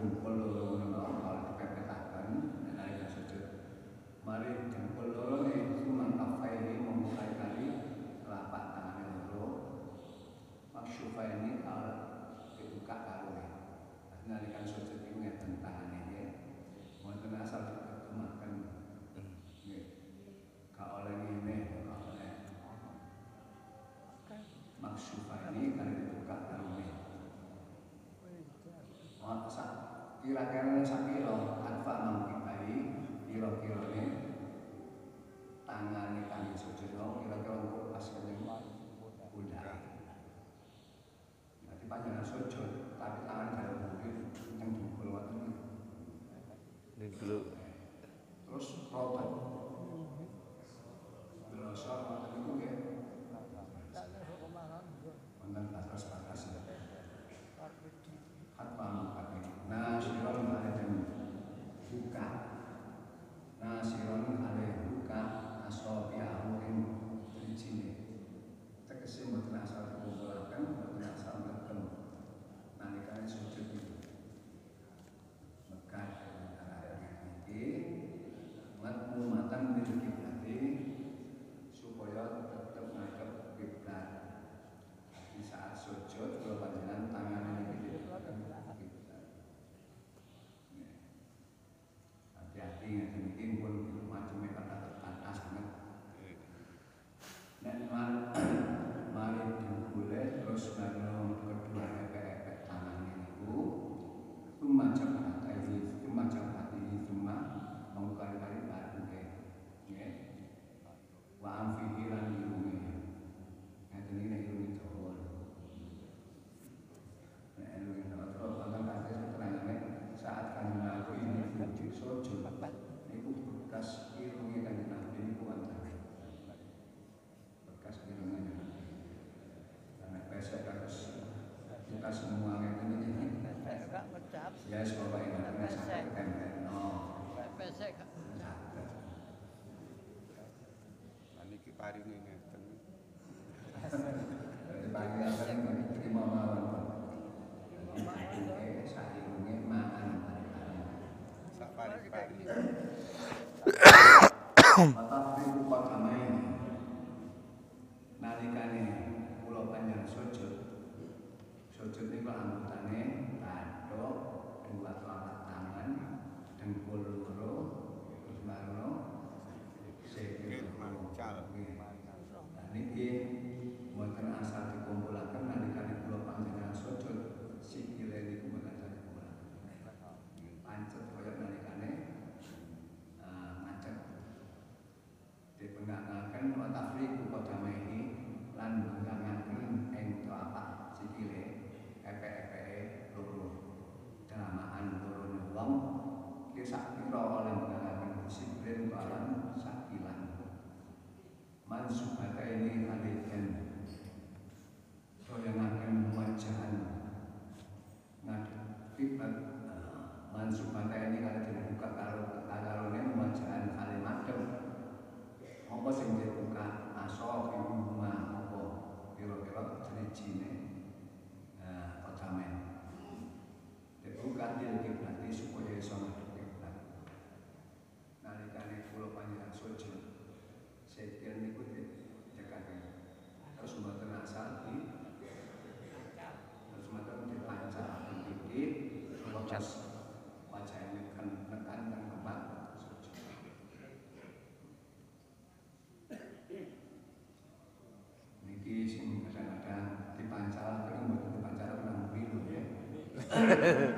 Kingdom. Kira-kira sakira baca wajahnya kan tekan dan kembang. Niki sing kadang-kadang dipancal, kadang buat dipancal, kadang mobil ya.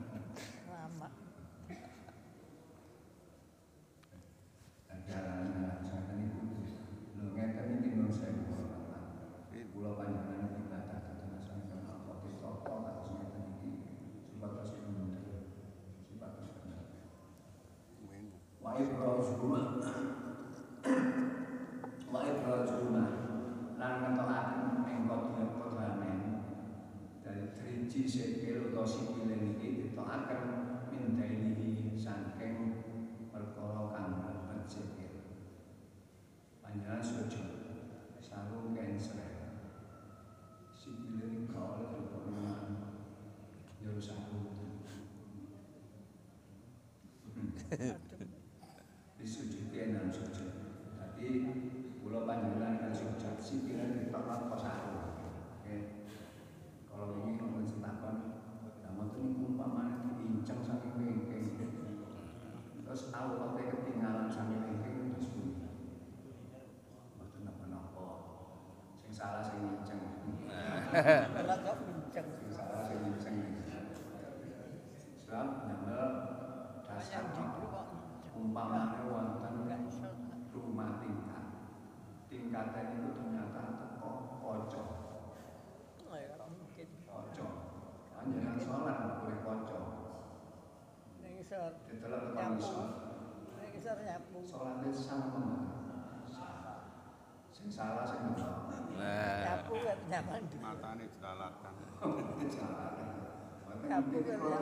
告诉们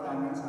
alabanza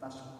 paso.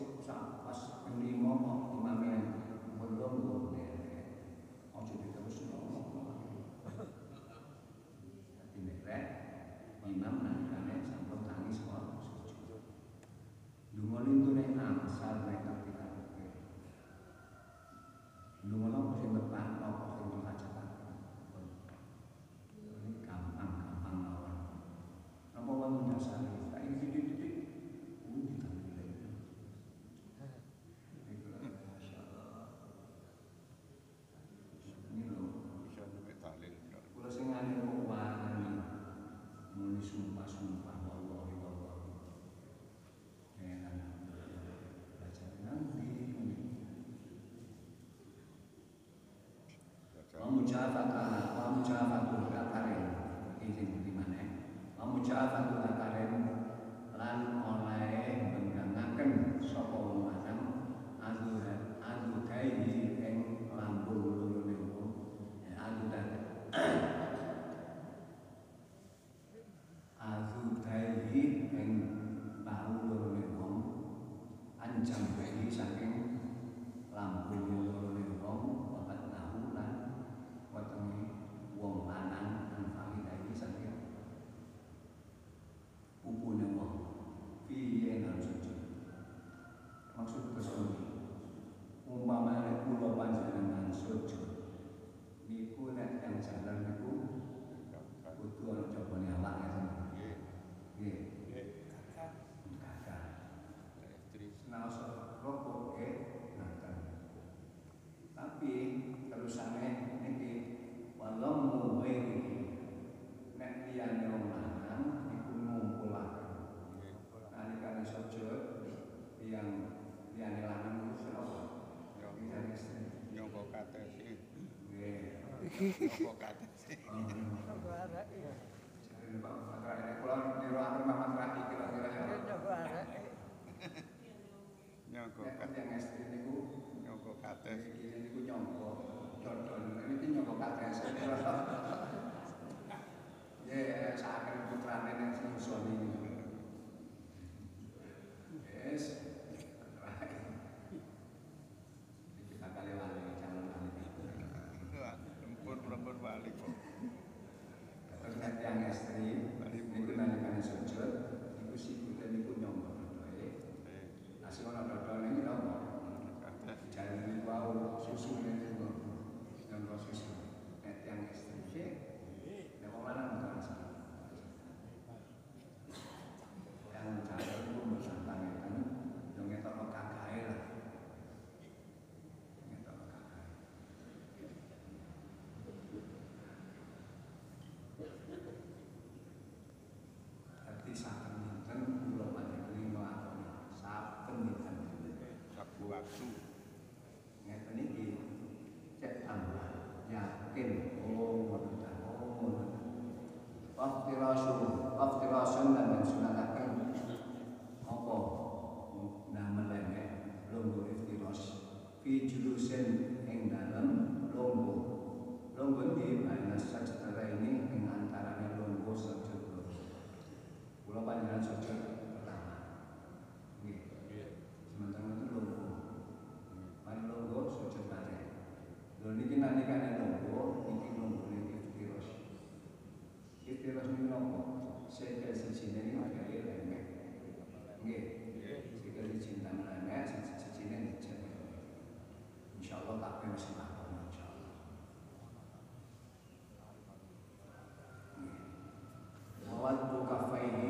kok sih mga Nyongko saya Nyongko kates. Niku nyongko. Dodol. Kates. Ya. minus 3 وافتراشها tomando um café.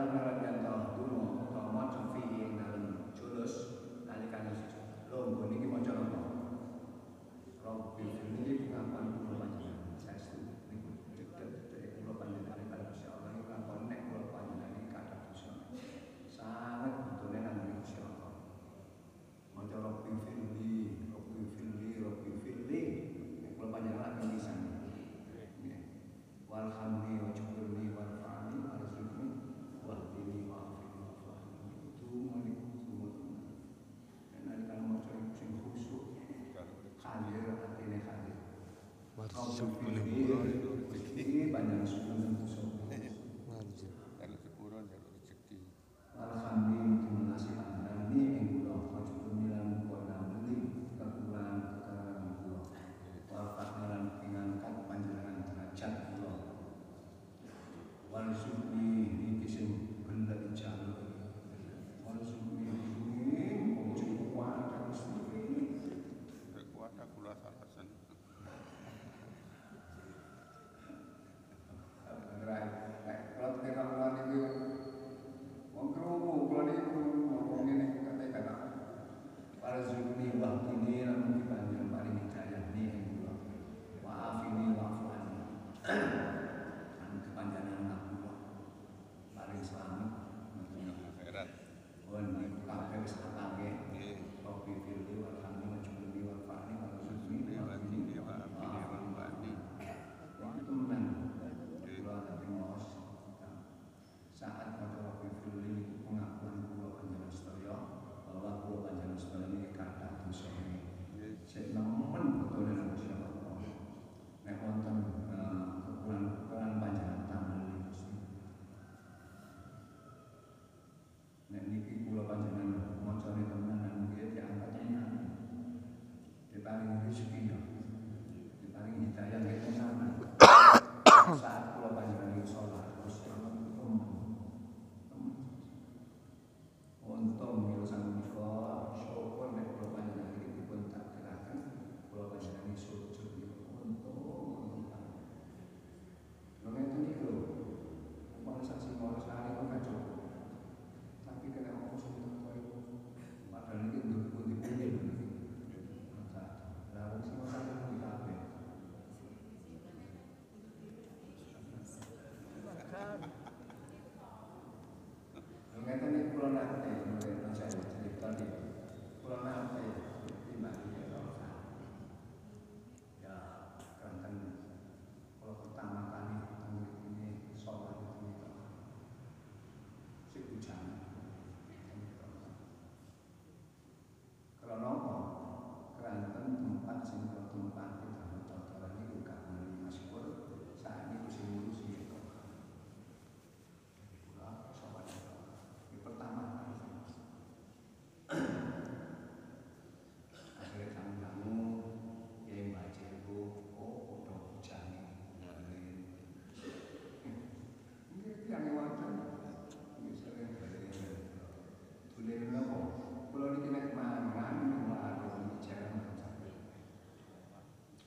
nek mangan waru jangan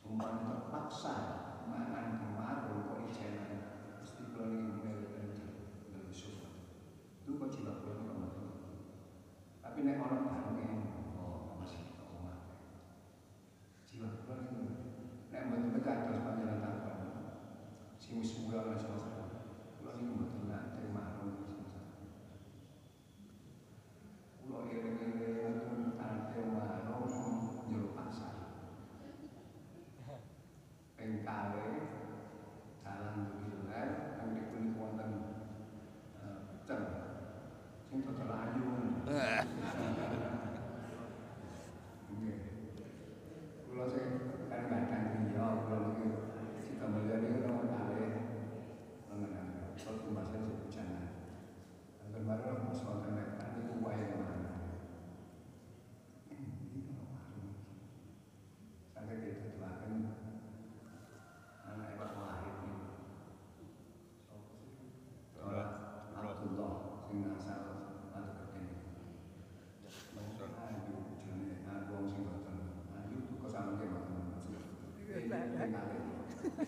umpama terpaksa.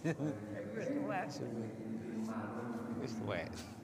It's the wax? The?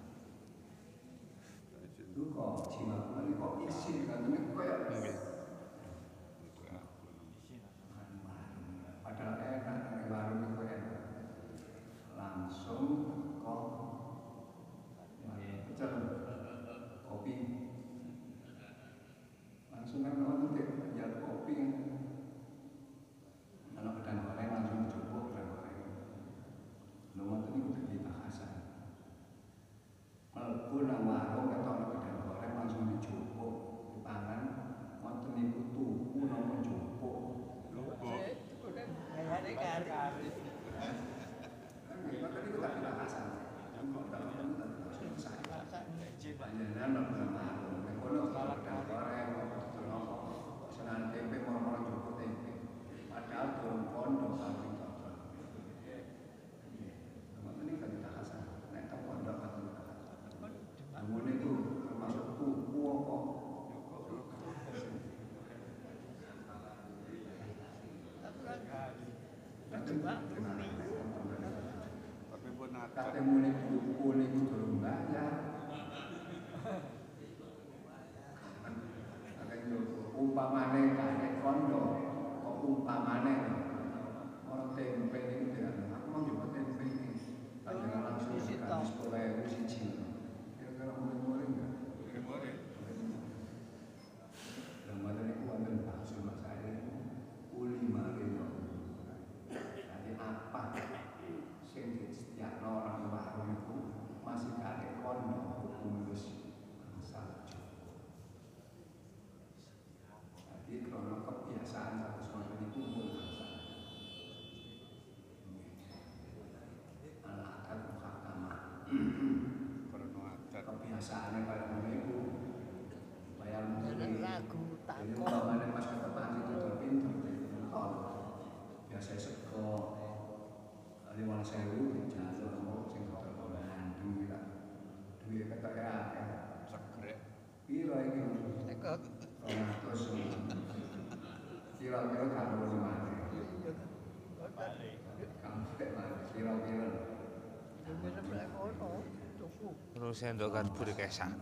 sendokan sendok karbo dikesak.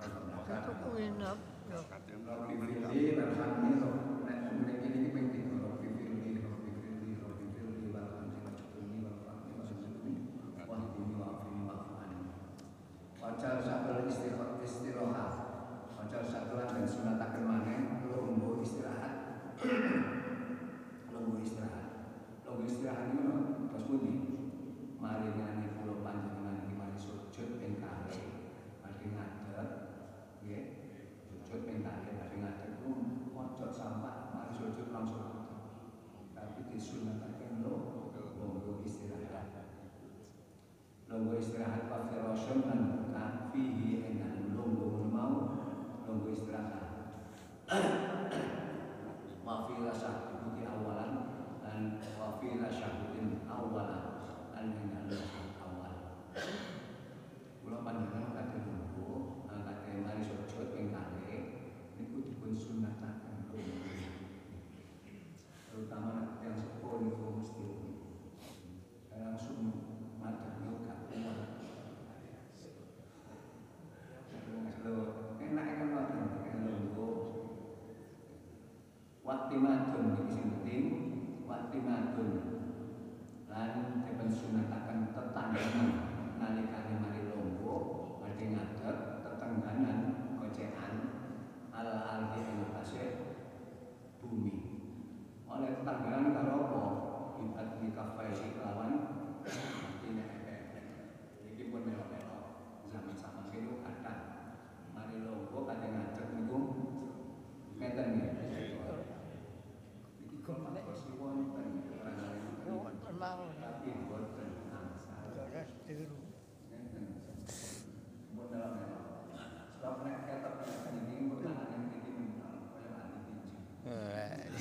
明白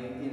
19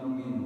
también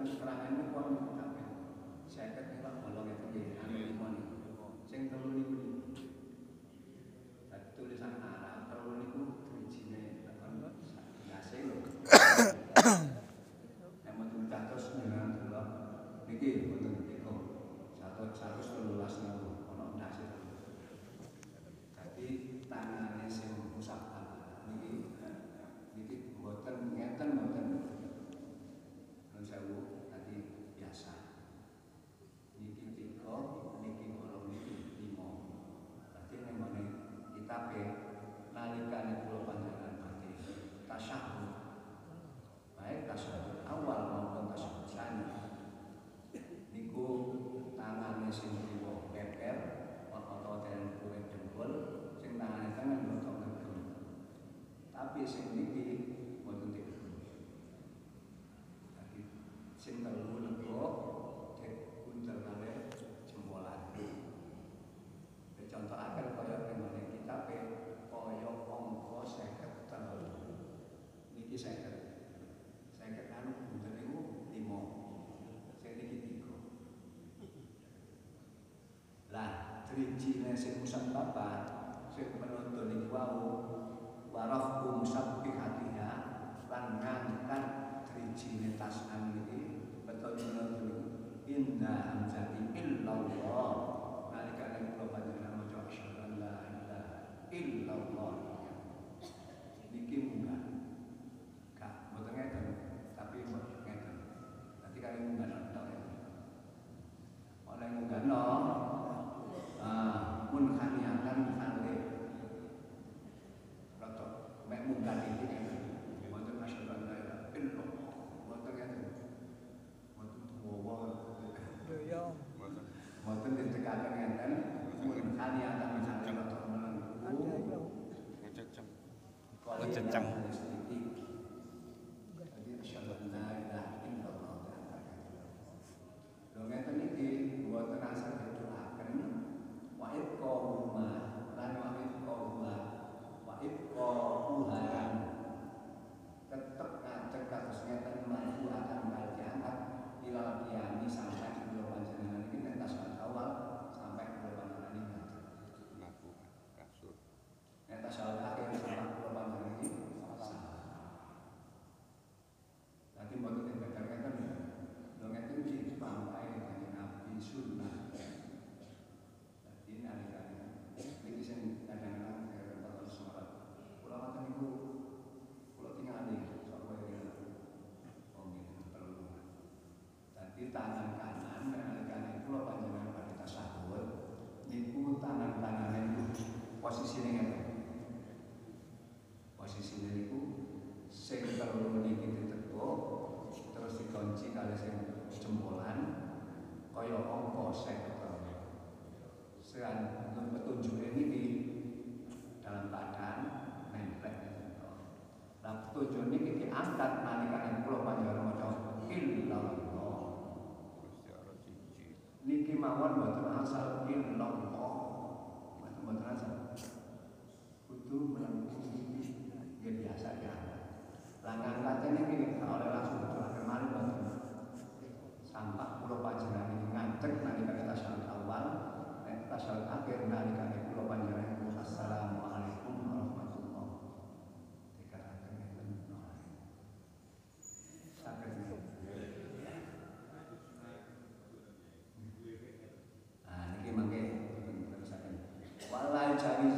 kenterakan niku kon kabeh 50 kilo bolong itu ya. iya. nggih. Amin. Sing telu niku diz, né? Você não sabe babar. 紧张 así चावी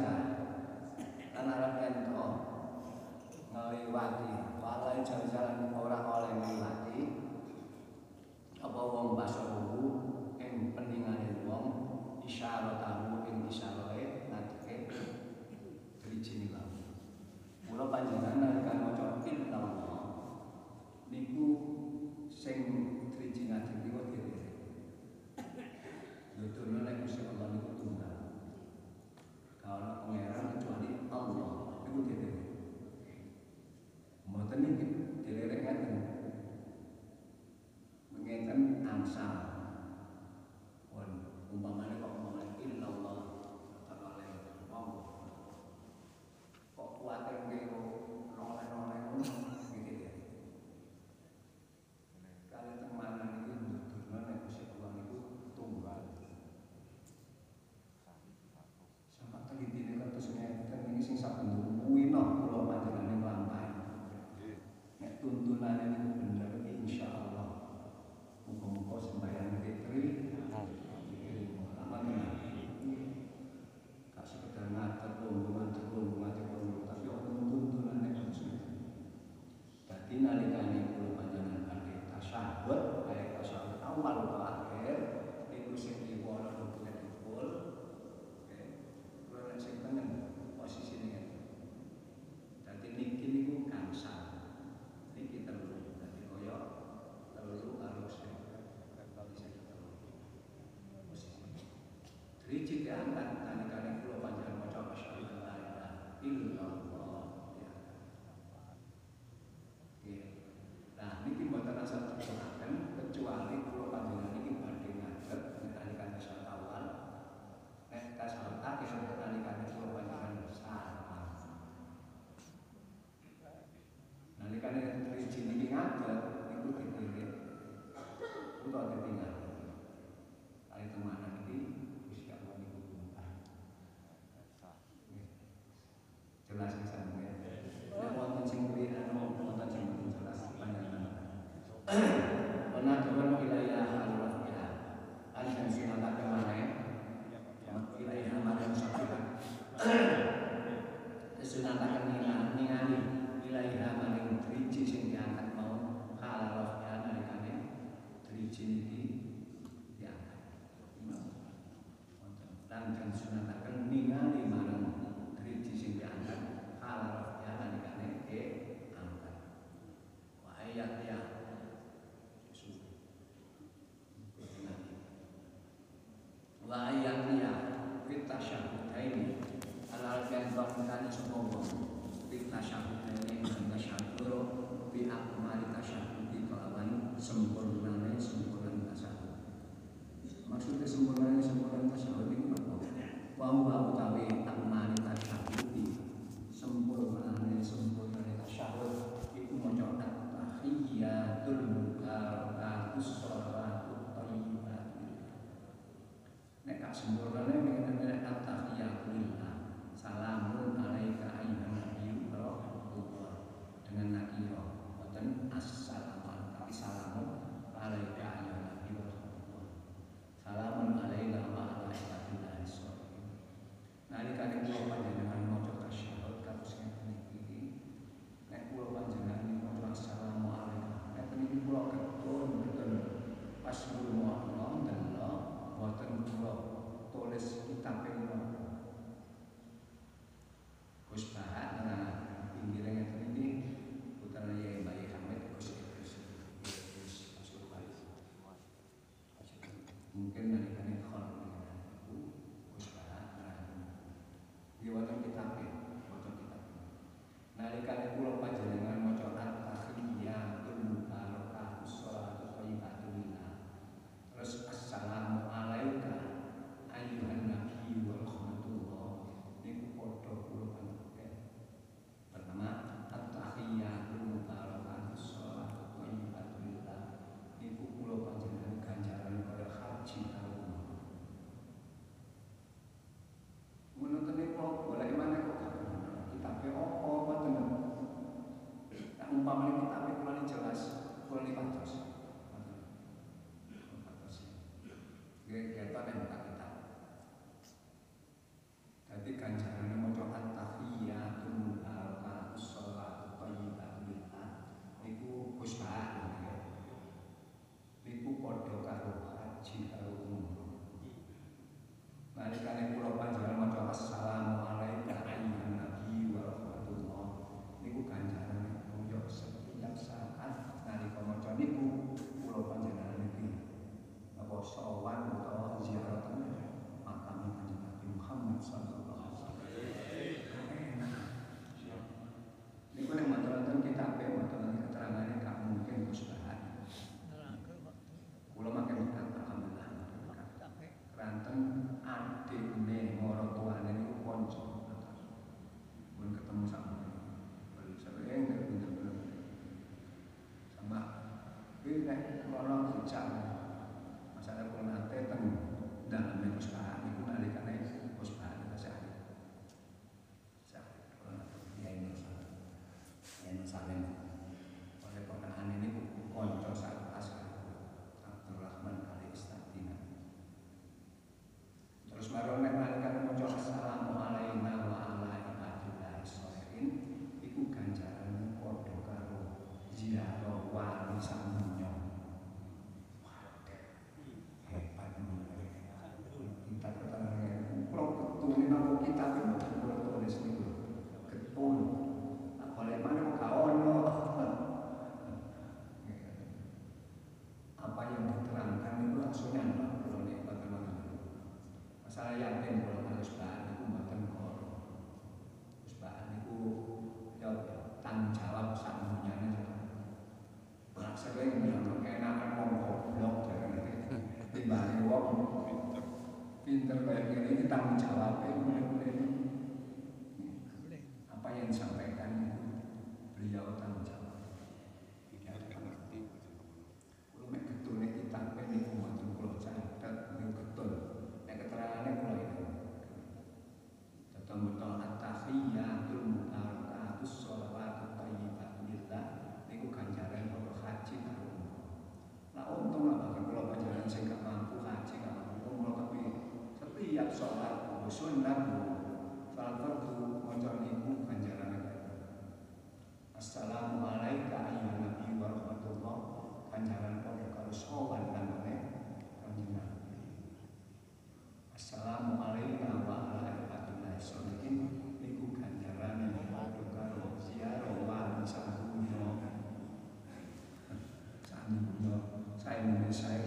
Messiah.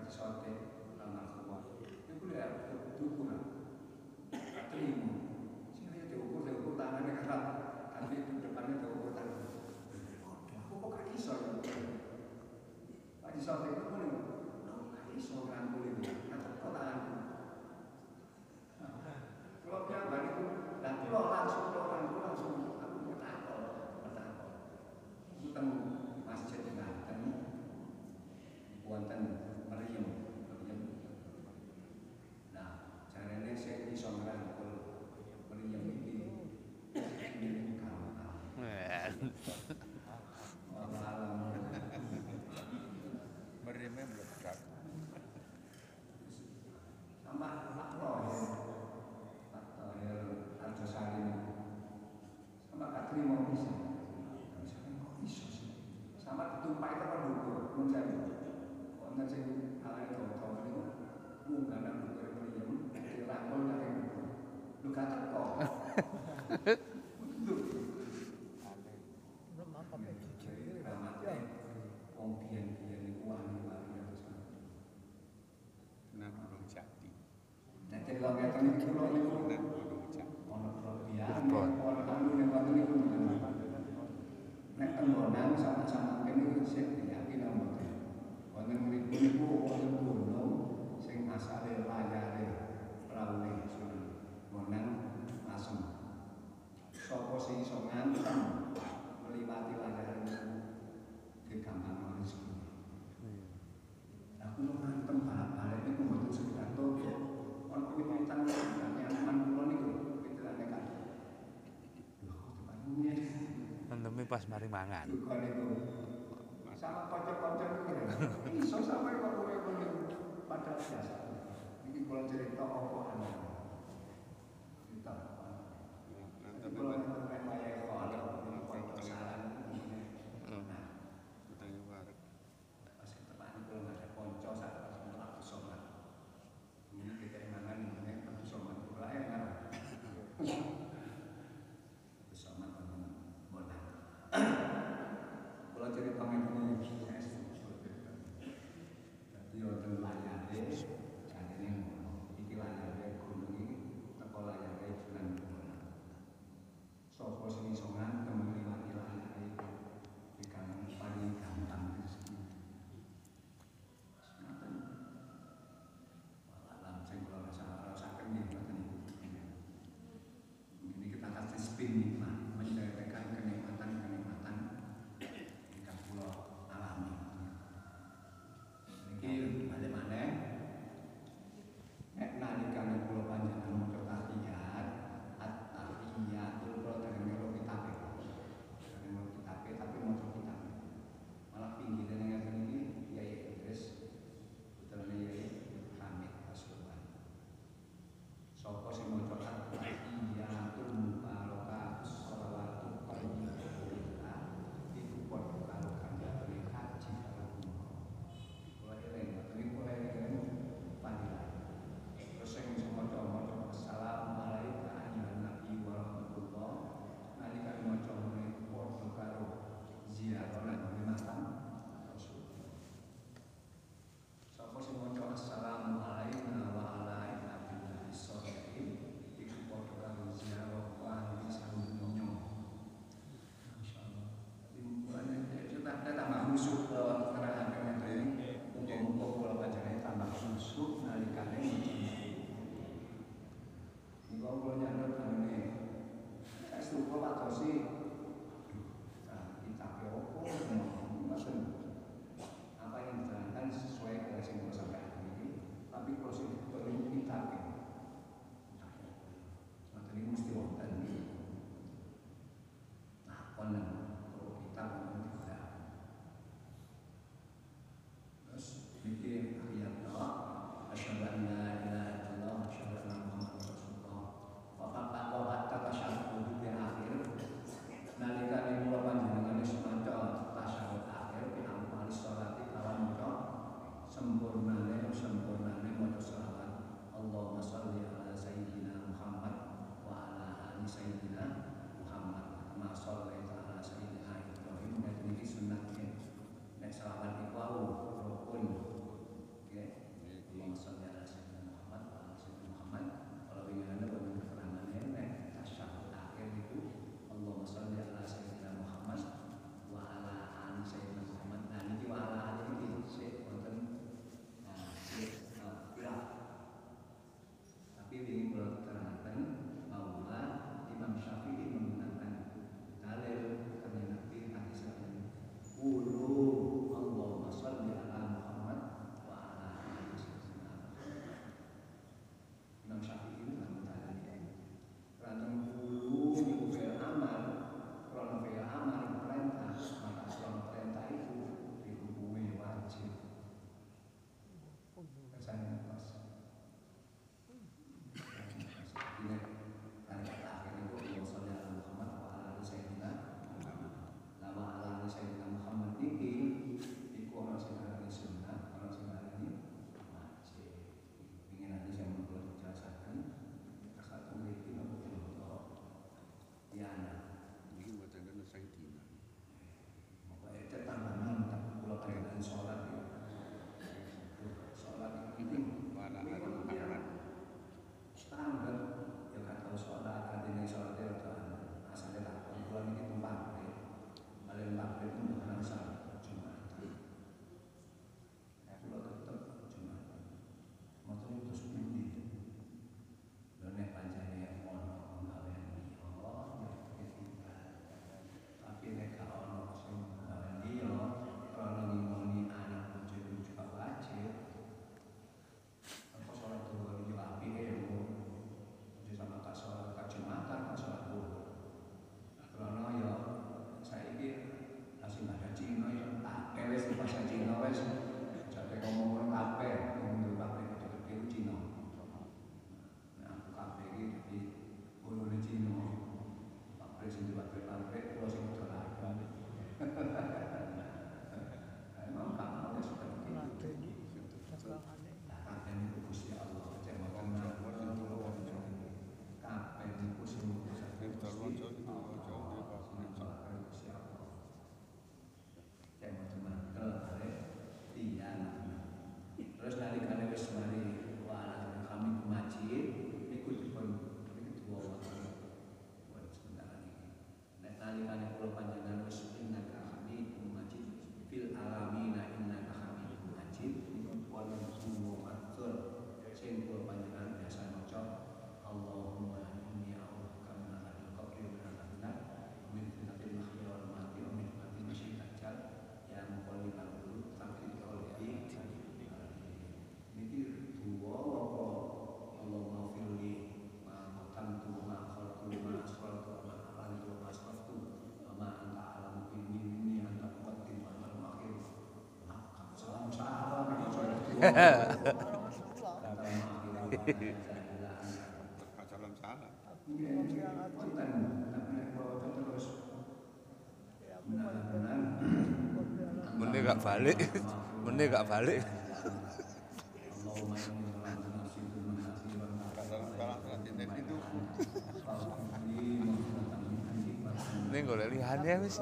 grandi sorte dal Marco Guardi. E quello era proprio un pas mari mangan. Mending gak balik, mending gak balik. Ini golek lihane wis.